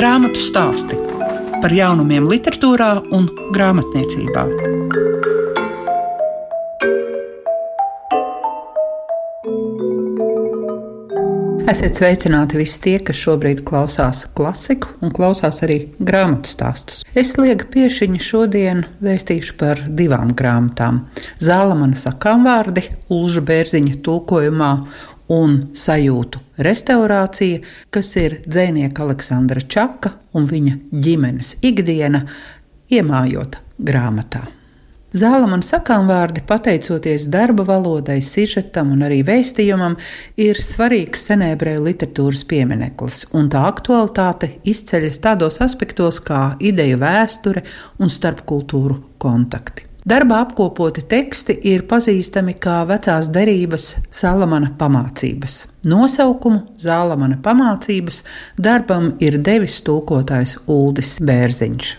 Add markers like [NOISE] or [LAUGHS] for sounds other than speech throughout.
Grāmatu stāsti par jaunumiem, literatūrā un grāmatniecībā. Esiet sveicināti visi tie, kas šobrīd klausās klasiku un klausās arī grāmatu stāstus. Es liegu piešiņu šodien vēstīšu par divām grāmatām. Zālamana sakām vārdi, Ulža Bērziņa tulkojumā un sajūtu restaurācija, kas ir dzēnieka Aleksandra Čaka un viņa ģimenes ikdiena, iemājot grāmatā. Zālamana sakām vārdi, pateicoties darba valodai, sižetam un arī vēstījumam, ir svarīgs senēbrēju literatūras piemineklis, un tā aktualitāte izceļas tādos aspektos kā ideju vēsture un starpkultūru kontakti. Darbā apkopoti teksti ir pazīstami kā vecās derības Salamana pamācības. Nosaukumu Zālamana pamācības darbam ir devis tulkotājs Uldis Bērziņš.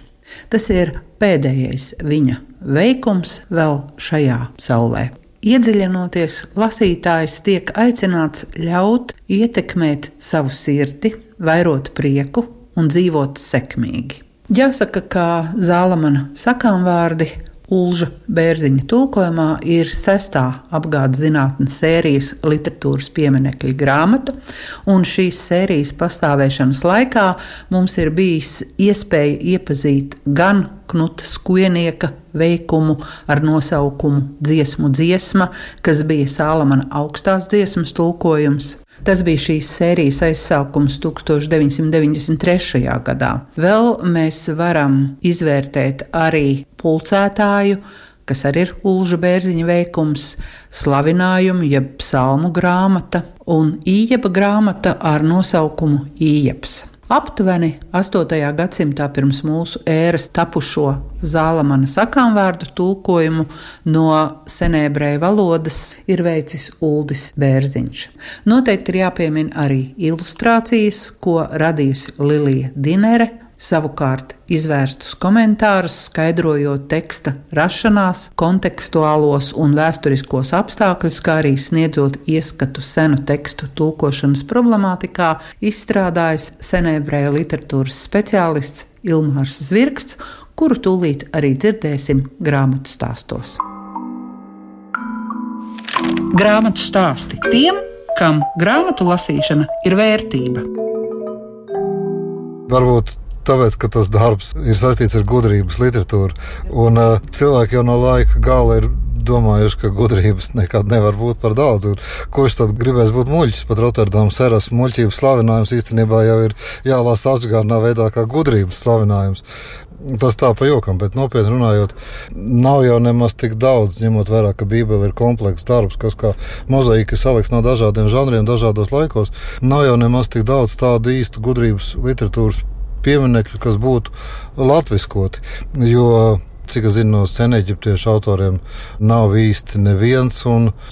Tas ir pēdējais viņa veikums vēl šajā saulē. Iedziļinoties, lasītājs tiek aicināts ļaut ietekmēt savu sirdi, vairot prieku un dzīvot sekmīgi. Jāsaka, ka Zālamana sakām vārdi Ulža Bērziņa tulkojumā ir sestā apgādes zinātnes sērijas literatūras pieminekļa grāmata, un šīs sērijas pastāvēšanas laikā mums ir bijis iespēja iepazīt gan Knuta Skuenieka veikumu ar nosaukumu Dziesmu dziesma, kas bija Sālamana augstās dziesmas tulkojums. Tas bija šīs sērijas aizsākums 1993. gadā. Vēl mēs varam izvērtēt arī pulcētāju, kas arī ir Ulža Bērziņa veikums, slavinājumu, jeb psalmu grāmata un ījeba grāmata ar nosaukumu Ījeps. Aptuveni 8. gadsimtā pirms mūsu ēras tapušo zālamana sakāmvārdu tulkojumu no senēbrēju valodas ir veicis Uldis Bērziņš. Noteikti ir jāpiemina arī ilustrācijas, ko radījusi Lilija Dinere savukārt izvērstus komentārus, skaidrojot teksta rašanās, kontekstuālos un vēsturiskos apstākļus, kā arī sniedzot ieskatu senu tekstu tulkošanas problemātikā, izstrādājis senēbrēja literatūras speciālists Ilmārs Zvirksts, kuru tūlīt arī dzirdēsim grāmatu stāstos. Grāmatu stāsti tiem, kam grāmatu lasīšana ir vērtība. Varbūt tāpēc, ka tas darbs ir saistīts ar gudrības literatūru. Un, uh, cilvēki jau no laika gala ir domājuši, ka gudrības nekad nevar būt par daudz. Un kurš tad gribēs būt muļķis? Pat Rotterdamas eras muļķības slavinājums īstenībā jau ir jālasa atgādnā veidā kā gudrības slavinājums. Tas tā pa jokam, bet nopietni runājot, nav jau nemaz tik daudz, ņemot vērā, ka Bībele ir komplekss darbs, kas kā mozaīka salikts no dažādiem žanriem, dažādos laikos. Nav jau nemaz tik daudz tādu īstu gudrības literatūras pieminekļu, kas būtu latviskoti. Jo cik es zinu, no senēģiptiešu autoriem nav īsti neviens.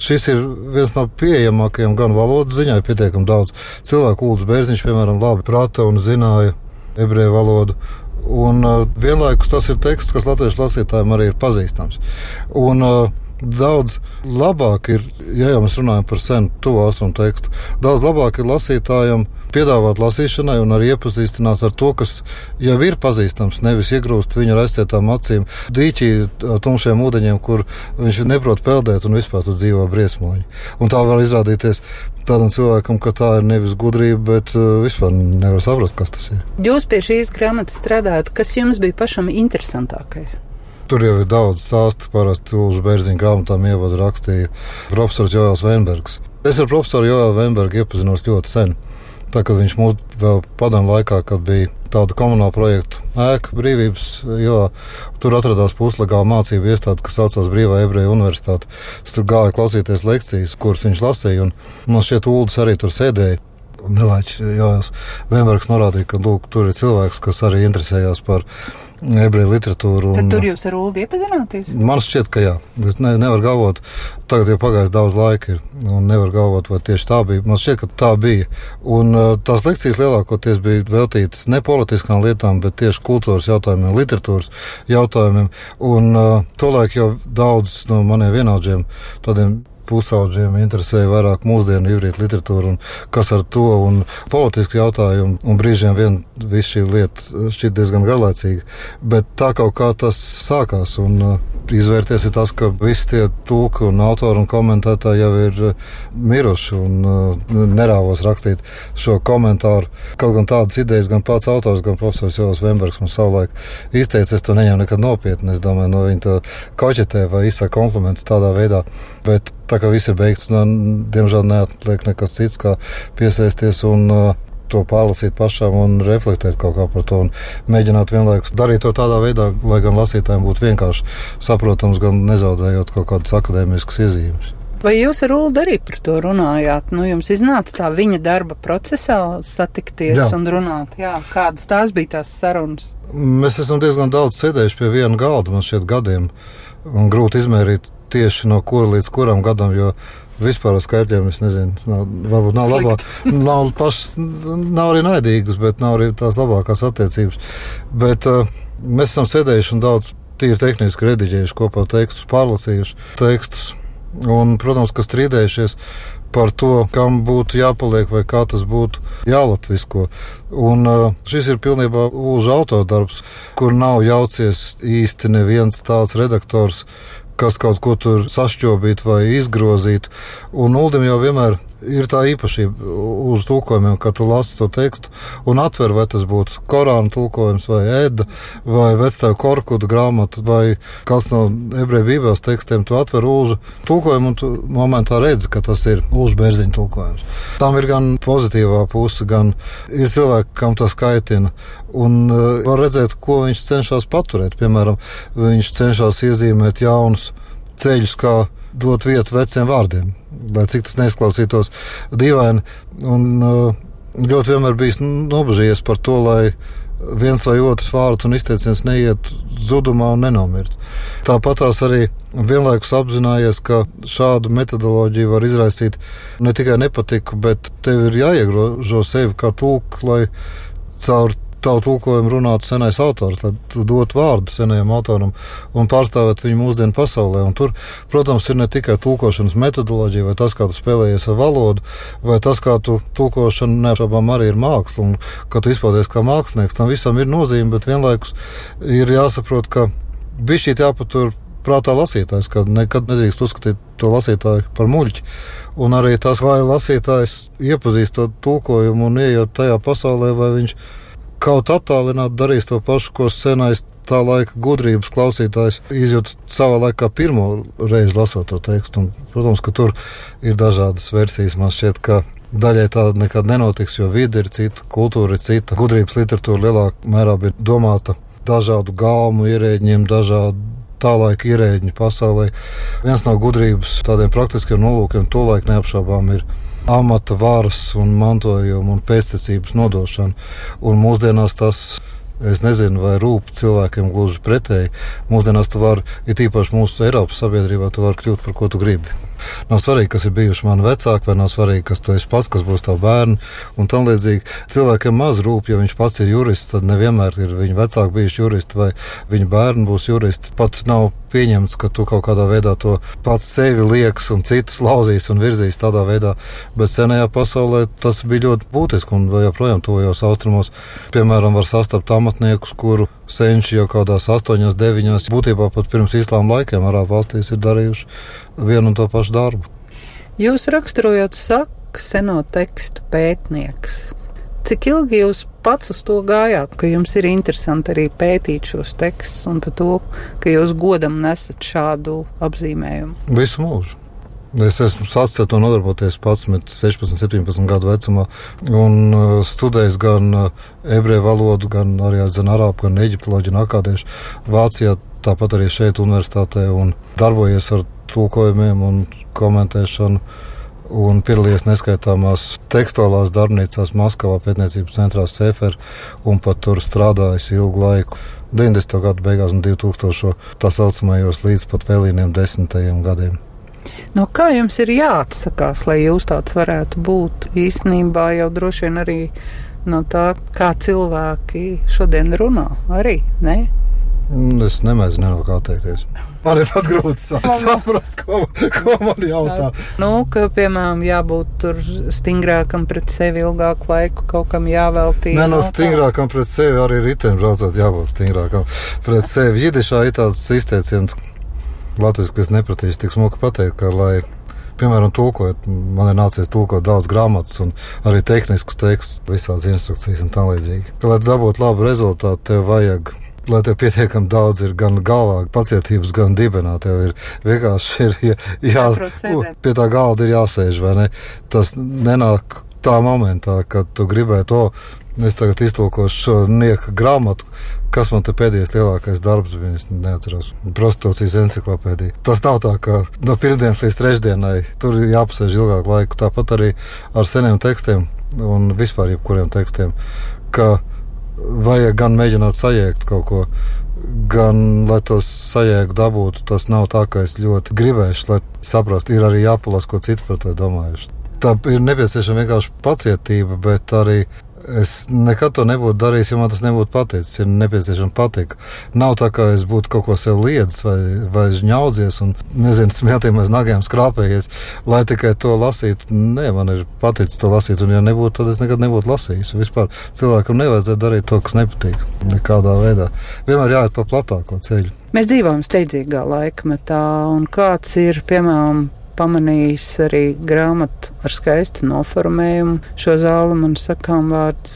Šis ir viens no pieejamākajiem gan valodas ziņā, ir pietiekami daudz cilvēku. Ulus Bērziņš, piemēram, labi prata un zināja ebreju valodu. Un uh, vienlaikus tas ir teksts, kas latviešu lasītājiem arī ir pazīstams. Un, uh, Daudz labāk ir, ja jau mēs runājam par senu, tuvu austrumu tekstu, daudz labāk ir lasītājiem piedāvāt lasīšanai un arī iepazīstināt ar to, kas jau ir pazīstams. Nevis iegrūst viņu ar aizcietām acīm, dīķī, tumšiem ūdeņiem, kur viņš neprot peldēt un vispār tur dzīvo briesmoņi. Un tā var izrādīties tādam cilvēkam, ka tā ir nevis gudrība, bet vispār nevar saprast, kas tas ir. Jūs pie šīs grāmatas strādājat, kas jums bija pašam interesantākais? Tur jau ir daudz stāstu. Parasti Ulus Bērziņa grāmatām ievadu rakstīja profesors Jēlis Veinbergs. Es ar profesoru Jēlu Veinbergu iepazinos ļoti sen. Tā kā viņš mums vēl padomu laikā, kad bija tāda komunāla projekta ēka brīvības ielā, tur atradās puslegāla mācību iestāde, kas saucās Brīvā ebreju universitāte. Es tur gāju klausīties lekcijas, kuras viņš lasīja, un man šķiet, Uldis arī tur sēdēja. Nelaiķis Vembergs norādīja, ka lūk, tur ir cilvēks, kas arī interesējās par ebreju literatūru. Tad tur jūs ar Ulu iepazināties? Man šķiet, ka jā. Es ne, nevaru galvot, tagad jau pagājis daudz laika, ir, un nevaru galvot, vai tieši tā bija. Man šķiet, ka tā bija. Un uh, tās lekcijas lielākoties bija veltītas ne politiskām lietām, bet tieši kultūras jautājumiem, literatūras jautājumiem. Un uh, tolaik jau daudz no maniem vienaudžiem, tādiem pusauģiem interesēja vairāk mūsdienu ivrīt literatūru un kas ar to un politiski jautājumi. Un brīžiem vien viss šī lieta šķiet diezgan garlaicīga. Bet tā kaut kā tas sākās. Un, uh, izvērties ir tas, ka visi tie tulki un autori un komentētāji jau ir uh, miruši un uh, nerāvos rakstīt šo komentāru. Kaut gan tādas idejas gan pats autors, gan profesors Jonas Vembergs man savulaik izteica, es to neņemu nekad nopietni. Es domāju, no viņa to koķetē vai izsaka komplimentus tādā veidā. Bet tā kā viss ir beigts, nu, diemžēl neatliek nekas cits, kā piesaisties un uh, to pārlasīt pašam un reflektēt kaut kā par to. Mēģināt vienlaikus darīt to tādā veidā, lai gan lasītājiem būtu vienkārši saprotams, gan nezaudējot kaut kādas akadēmiskas iezīmes. Vai jūs ar Ulu arī par to runājāt? Nu, jums iznāca tā viņa darba procesā satikties jā. un runāt, jā, kādas tās bija tās sarunas? Mēs esam diezgan daudz sēdējuši pie viena galda, man šķiet, gadiem. Un grūti izmērīt tieši no kura līdz kuram gadam, jo vispār ar skaitļiem es nezinu. Nav, varbūt nav labāk, [LAUGHS] nav, paš, nav arī naidīgas, bet nav arī tās labākās attiecības. Bet uh, mēs esam sēdējuši un daudz tīri tehniski rediģējuši kopā tekstus, pārlasījuši tekstus. Un, protams, ka strīdējušies par to, kam būtu jāpaliek vai kā tas būtu jālatvisko. Un uh, šis ir pilnībā mūža autodarbs, kur nav jaucies īsti neviens tāds redaktors, kas kaut ko tur sašķobīt vai izgrozīt. Un Uldim jau vienmēr ir tā īpašība uz tulkojumiem, ka tu lasi to tekstu un atver, vai tas būtu Korāna tulkojums, vai Ēda, vai Vecā Korkuda grāmata, vai kāds no ebreju bībeles tekstiem. Tu atverūžu tulkojumu un tu momentā redzi, ka tas irūžu bērziņu tulkojums. Tam ir gan pozitīvā puse, gan ir cilvēki, kam tas kaitina. Un uh, var redzēt, ko viņš cenšas paturēt. Piemēram, viņš cenšas iezīmēt jaunus ceļus, kā dot vietu veciem vārdiem, lai cik tas neizklausītos dīvaini. Un, uh, ļoti vienmēr bijis nobežījies par to, lai viens vai otrs vārds un izteiciens neiet zudumā un nenomirt. Tāpat arī vienlaikus apzinājies, ka šādu metodoloģiju var izraisīt ne tikai nepatiku, bet tev ir jāiegrožo sevi kā tulku, lai caur tavu tulkojumu runātu senais autors, lai dotu vārdu senajam autoram un pārstāvētu viņu mūsdienu pasaulē. Un tur, protams, ir ne tikai tulkošanas metodoloģija, vai tas, kā tu spēlējies ar valodu, vai tas, kā tu tulkošana neapšaubām arī ir māksla, un ka tu izpaudies kā mākslinieks. Tam visam ir nozīme, bet vienlaikus ir jāsaprot, ka bija šī jāpatur prātā lasītājs, ka nekad nedrīkst uzskatīt to lasītāju par muļķi. Un arī tas, vai lasītājs iepazīst to tulkojumu un ieiet tajā pasaulē, vai viņš kaut attālināti darīs to pašu, ko senais tā laika gudrības klausītājs izjūta savā laikā pirmo reizi lasot to tekstu. Un, protams, ka tur ir dažādas versijas. Man šķiet, ka daļai tāda nekad nenotiks, jo vide ir cita, kultūra ir cita. Gudrības literatūra lielākā mērā bija domāta dažādu galmu ierēģiem, dažādu tā laika ierēģiņu pasaulē. Viens no gudrības tādiem praktiskiem nolūkiem tolaik neapšaubām ir amata varas un mantojuma un pēctecības nodošana. Un mūsdienās tas Es nezinu, vai rūp cilvēkiem gluži pretēji. Mūsdienās tu vari, ir tīpaši mūsu Eiropas sabiedrībā, tu vari kļūt par ko tu gribi. Nav svarīgi, kas ir bijuši mani vecāki, vai nav svarīgi, kas tu esi pats, kas būs tavs bērns. Un tam līdzīgi cilvēkiem maz rūp, ja viņš pats ir jurists, tad nevienmēr ir viņa vecāki bijuši juristi vai viņa bērni būs juristi. Pat nav pieņemts, ka tu kaut kādā veidā to pats sevi liekas un citus lauzīs un virzīs tādā veidā. Bet senajā pasaulē tas bija ļoti būtiski un joprojām tuvajos austrumos. Piemēram, var sastapt amatniekus, kuru senči jau kādās astoņās, deviņās, būtībā pat pirms islāma laikiem arābu valstīs ir darījuši vienu un to pašu darbu. Jūs raksturojot saku seno tekstu pētnieks. Cik ilgi jūs pats uz to gājāt, ka jums ir interesanti arī pētīt šos tekstus un par to, ka jūs godam nesat šādu apzīmējumu? Visu mūžu. Es esmu sācis ar to nodarboties 11, 16, 17 gadu vecumā. Un uh, studējis gan uh, ebreju valodu, gan arī zin, arābu, gan eģiptoloģiju un akādiešu Vācijā, tāpat arī šeit, universitātē, un darbojies ar tulkojumiem un komentēšanu. Un piedalījies neskaitāmās tekstuālās darbnīcās, Maskavā, pētniecības centrā Sefer, un pat tur strādājis ilgu laiku. 90. gadu beigās un 2000. tā saucamajos līdz pat vēlīniem desmitajiem gadiem. No kā jums ir jāatsakās, lai jūs tāds varētu būt? Īsnībā jau droši vien arī no tā, kā cilvēki šodien runā, arī ne? Es nemēģinu no kā atteikties. Man ir pat grūti saprast, ko, ko man jautā. Nu, ka, piemēram, jābūt tur stingrākam pret sevi ilgāku laiku, kaut kam jāveltī. Nē, no stingrākam pret sevi arī riteņbraucot jābūt stingrākam pret sevi. Jidišā ir tāds izteiciens, Latvijas, kas nepratīšu tik smuki pateikt, ka, lai piemēram, tulkojot, man ir nācies tulkot daudz grāmatas un arī tehniskus tekstus, visādas instrukcijas un tā līdzīgi. Lai dabūtu labu rezultātu, tev vajag lai tev pietiekami daudz ir gan galvā, pacietības, gan dibenā. Tev ir vienkārši ir, jā, jā, pie tā galda ir jāsēž, vai ne? Tas nenāk tā momentā, kad tu gribēji to. Es tagad iztulkošu šo nieka grāmatu, kas man te pēdējais lielākais darbs bija. Es neatceros, prostitūcijas encyklopēdija. Tas nav tā, ka no pirmdienas līdz trešdienai tur ir jāpasēž ilgāku laiku. Tāpat arī ar seniem tekstiem un vispār jebkuriem tekstiem. Ka vajag gan mēģināt sajēgt kaut ko, gan lai tos sajēgu dabūtu. Tas nav tā, ka es ļoti gribēšu, lai saprastu, ir arī jāpalasa, ko citi par to domājuši. Tā ir nepieciešama vienkārši pacietība, bet arī Es nekad to nebūtu darījis, ja man tas nebūtu paticis. Ir nepieciešama patika. Nav tā, ka es būtu kaut ko sev liedzis vai, vai žņaudzies un, nezinu, smieties aiz nagiem skrāpējies, lai tikai to lasītu. Nē, man ir paticis to lasīt, un ja nebūtu, tad es nekad nebūtu lasījis. Vispār cilvēkam nevajadzētu darīt to, kas nepatīk. Nekādā veidā. Vienmēr jāiet pa platāko ceļu. Mēs dzīvojam steidzīgā laikmetā, un kāds ir, piemēram, pamanījis arī grāmatu ar skaistu noformējumu. Šo zāli man sakām vārds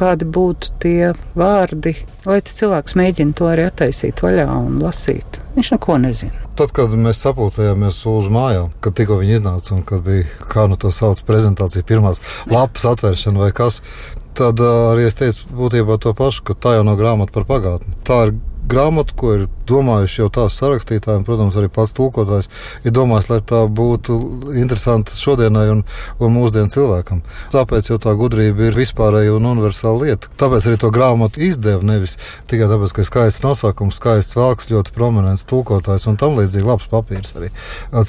kādi būtu tie vārdi, lai cilvēks mēģina to arī attaisīt vaļā un lasīt. Viņš neko nezina. Tad, kad mēs sapulcējāmies uz mājām, kad tikko viņi iznāca un kad bija kā nu to sauc prezentācija, pirmās lapas atvēršana vai kas, tad arī es teicu būtībā to pašu, ka tā jau nav grāmata par pagātni. Tā ir grāmatu, ko ir domājuši jau tās sarakstītāji, un, protams, arī pats tulkotājs, ir domājis, lai tā būtu interesanta šodienai un, un mūsdienu cilvēkam. Tāpēc jau tā gudrība ir vispārēja un universāla lieta. Tāpēc arī to grāmatu izdeva nevis tikai tāpēc, ka ir skaists nosaukums, skaists vārks, ļoti prominents tulkotājs un tam līdzīgi labs papīrs arī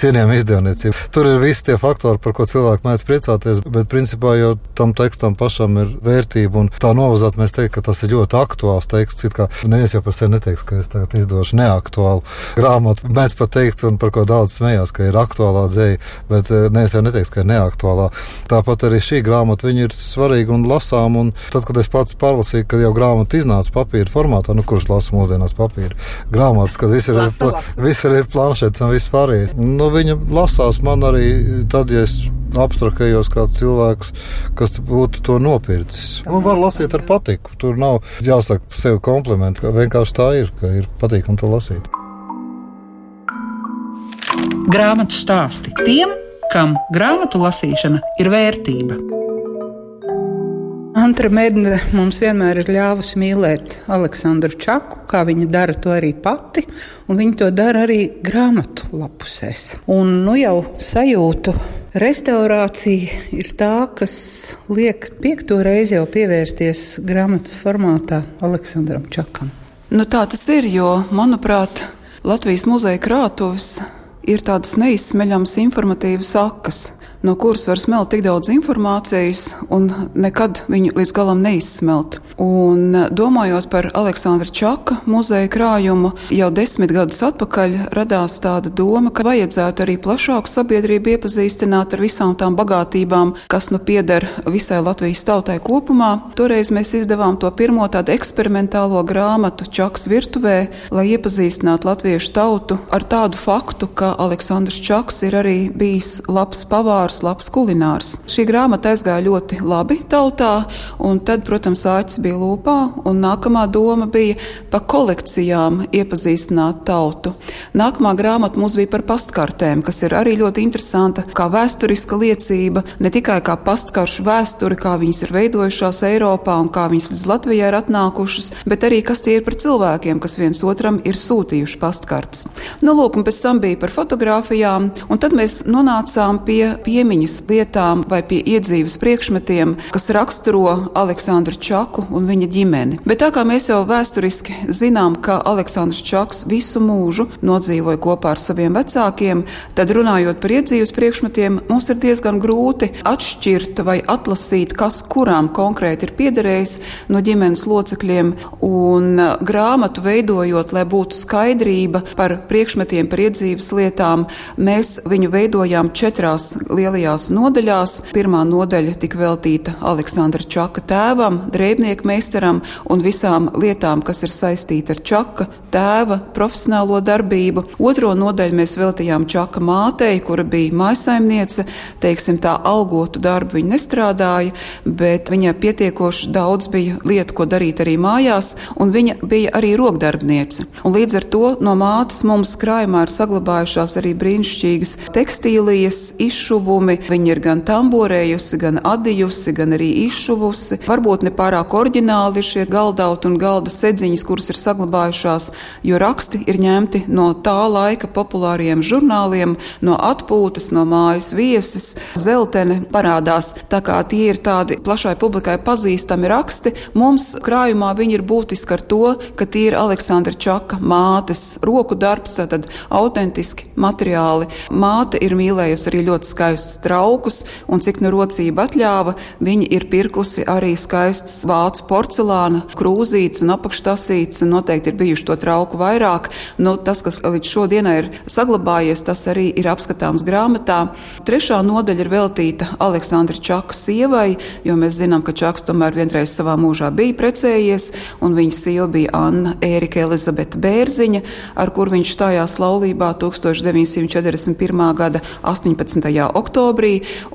cienījama izdevniecība. Tur ir visi tie faktori, par ko cilvēki mēdz priecāties, bet principā jau tam tekstam pašam ir vērtība un tā novazāt mēs teikt, ka tas ir ļoti aktuāls teksts. Neviens jau par sevi neteiks ka es tagad izdošu neaktuālu grāmatu. Mēdz pat teikt, un par ko daudz smējās, ka ir aktuālā dzēja, bet eh, ne, es jau neteiktu, ka ir neaktuālā. Tāpat arī šī grāmata ir svarīga un lasām. Un tad, kad es pats pārlasīju, ka jau grāmata iznāca papīra formātā, nu kurš lasa mūsdienās papīra grāmatas, kad viss ir, pla, viss ir planšets un viss pārējais. Nu, viņa lasās man arī tad, ja es abstrakējos kā cilvēks, kas būtu to nopircis. Un var lasīt ar patiku. Tur nav jāsaka sev komplimenti, ka vienkārši tā ir, ka ir patīkami to lasīt. Grāmatu stāsti tiem, kam grāmatu lasīšana ir vērtība. Antra Medne mums vienmēr ir ļāvusi mīlēt Aleksandru Čaku, kā viņa dara to arī pati, un viņa to dara arī grāmatu lapusēs. Un nu jau sajūtu restaurācija ir tā, kas liek piekto reizi jau pievērsties grāmatas formātā Aleksandram Čakam. Nu, tā tas ir, jo, manuprāt, Latvijas muzeja krātuves ir tādas neizsmeļamas informatīvas sakas no kuras var smelt tik daudz informācijas un nekad viņu līdz galam neizsmelt. Un domājot par Aleksandra Čaka muzeja krājumu, jau desmit gadus atpakaļ radās tāda doma, ka vajadzētu arī plašāku sabiedrību iepazīstināt ar visām tām bagātībām, kas nu pieder visai Latvijas tautai kopumā. Toreiz mēs izdevām to pirmo tādu eksperimentālo grāmatu Čaks virtuvē, lai iepazīstinātu latviešu tautu ar tādu faktu, ka Aleksandrs Čaks ir arī bijis labs pavārs kulinārs, labs kulinārs. Šī grāmata aizgāja ļoti labi tautā, un tad, protams, āķis bija lūpā, un nākamā doma bija pa kolekcijām iepazīstināt tautu. Nākamā grāmata mums bija par pastkartēm, kas ir arī ļoti interesanta, kā vēsturiska liecība, ne tikai kā pastkaršu vēsture, kā viņas ir veidojušās Eiropā un kā viņas līdz Latvijai ir atnākušas, bet arī kas tie ir par cilvēkiem, kas viens otram ir sūtījuši pastkartes. Nu, lūk, un pēc tam bija par fotografijām, un tad mēs nonācām pie, pie piemiņas lietām vai pie iedzīves priekšmetiem, kas raksturo Aleksandru Čaku un viņa ģimeni. Bet tā kā mēs jau vēsturiski zinām, ka Aleksandrs Čaks visu mūžu nodzīvoja kopā ar saviem vecākiem, tad runājot par iedzīves priekšmetiem, mums ir diezgan grūti atšķirt vai atlasīt, kas kurām konkrēti ir piederējis no ģimenes locekļiem, un grāmatu veidojot, lai būtu skaidrība par priekšmetiem, par iedzīves lietām, mēs viņu veidojām četrās lielajās nodaļās. Pirmā nodaļa tika veltīta Aleksandra Čaka tēvam, drēbnieku meistaram un visām lietām, kas ir saistīta ar Čaka tēva profesionālo darbību. Otro nodaļu mēs veltījām Čaka mātei, kura bija maisaimniece. Teiksim, tā algotu darbu viņa nestrādāja, bet viņai pietiekoši daudz bija lietu, ko darīt arī mājās, un viņa bija arī rokdarbniece. Un līdz ar to no mātes mums krājumā ir saglabājušās arī brīnišķīgas tekstīlijas, izšuvumi. Viņa ir gan tamborējusi, gan adījusi, gan arī izšuvusi. Varbūt ne pārāk oriģināli šie galdauti un galda sedziņas, kuras ir saglabājušās, jo raksti ir ņemti no tā laika populāriem žurnāliem, no atpūtas, no mājas viesis. Zeltene parādās, tā kā tie ir tādi plašai publikai pazīstami raksti. Mums krājumā viņi ir būtiski ar to, ka tie ir Aleksandra Čaka mātes roku darbs, tad autentiski materiāli. Māte ir mīlējusi arī ļoti skaistus traukus, un cik nu rocība atļāva, viņa ir pirkusi arī skaistus vācu porcelāna krūzītes un apakštasītes, un noteikti ir bijuši to trauku vairāk. Nu, tas, kas līdz šodienai ir saglabājies, tas arī ir apskatāms grāmatā. Trešā nodaļa ir veltīta Aleksandra Čaka sievai, jo mēs zinām, ka Čaks tomēr vienreiz savā mūžā bija precējies, un viņa sieva bija Anna Ērika Elizabete Bērziņa, ar kur viņš stājās laulībā 1941. gada 18. oktobrī,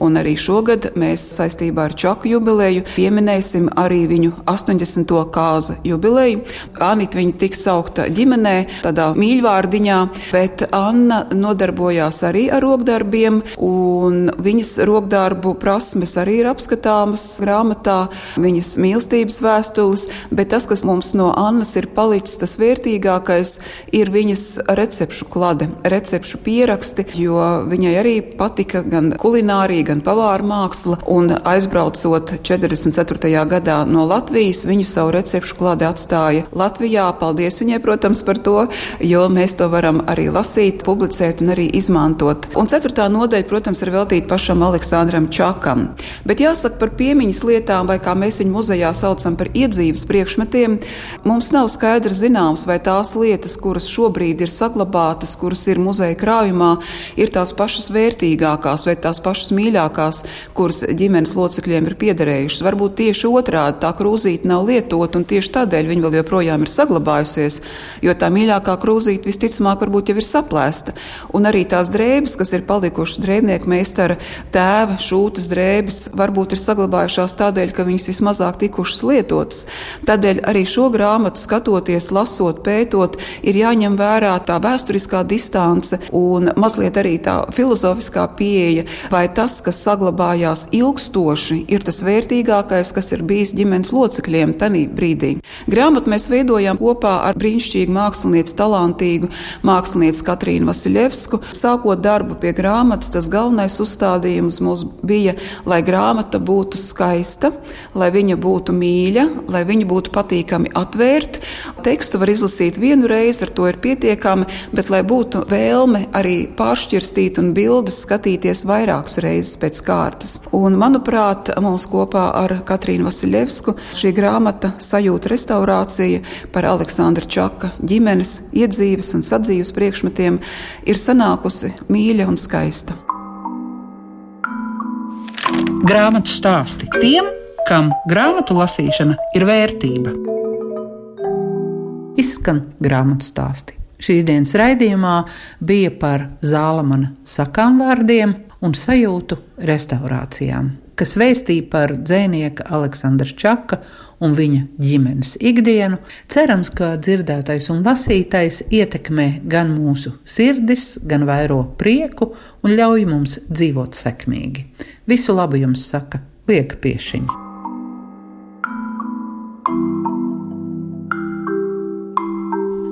un arī šogad mēs saistībā ar Čaku jubileju pieminēsim arī viņu 80. kāza jubileju. Anita viņa tika saukta ģimenē, tādā mīļvārdiņā, bet Anna nodarbojās arī ar rokdarbiem, un viņas rokdarbu prasmes arī ir apskatāmas grāmatā, viņas mīlestības vēstules, bet tas, kas mums no Annas ir palicis tas vērtīgākais, ir viņas recepšu klade, recepšu pieraksti, jo viņai arī patika gan kulinārija, gan pavāra māksla, un aizbraucot 44. gadā no Latvijas, viņu savu recepšu kladi atstāja Latvijā. Paldies viņai, protams, par to, jo mēs to varam arī lasīt, publicēt un arī izmantot. Un ceturtā nodaļa, protams, ir veltīta pašam Aleksandram Čakam. Bet jāsaka par piemiņas lietām, vai kā mēs viņu muzejā saucam par iedzīves priekšmetiem, mums nav skaidrs zināms, vai tās lietas, kuras šobrīd ir saglabātas, kuras ir muzeja krājumā, ir tās pašas vērtīgākās vai tās pašas mīļākās, kuras ģimenes locekļiem ir piederējušas. Varbūt tieši otrādi tā krūzīte nav lietota, un tieši tādēļ viņa vēl joprojām ir saglabājusies, jo tā mīļākā krūzīte visticamāk varbūt jau ir saplēsta. Un arī tās drēbes, kas ir palikušas drēbnieku meistara tēva šūtas drēbes, varbūt ir saglabājušās tādēļ, ka viņas vismazāk tikušas lietotas. Tādēļ arī šo grāmatu skatoties, lasot, pētot, ir jāņem vērā tā vēsturiskā distance un mazliet arī tā filozofiskā pieeja, vai tas, kas saglabājās ilgstoši, ir tas vērtīgākais, kas ir bijis ģimenes locekļiem tajā brīdī. Grāmatu mēs veidojām kopā ar brīnišķīgu mākslinieci, talantīgu mākslinieci Katrīnu Vasiljevsku. Sākot darbu pie grāmatas, tas galvenais uzstādījums mums bija, lai grāmata būtu skaista, lai viņa būtu mīļa, lai viņa būtu patīkami atvērt. Tekstu var izlasīt vienu reizi, ar to ir pietiekami, bet lai būtu vēlme arī pāršķirstīt un bildes skatīties vairākas reizes pēc kārtas. Un, manuprāt, mums kopā ar Katrīnu Vasiljevsku šī grāmata sajūta restaurācija par Aleksandra Čaka ģimenes iedzīves un sadzīves priekšmetiem ir sanākusi mīļa un skaista. Grāmatu stāsti tiem, kam grāmatu lasīšana ir vērtība. Izskan grāmatu stāsti. Šīs dienas raidījumā bija par zālamana sakām vārdiem un sajūtu restaurācijām, kas vēstīja par dzēnieka Aleksandra Čaka un viņa ģimenes ikdienu. Cerams, ka dzirdētais un lasītais ietekmē gan mūsu sirdis, gan vairo prieku un ļauj mums dzīvot sekmīgi. Visu labu jums saka Lieka Piešiņa.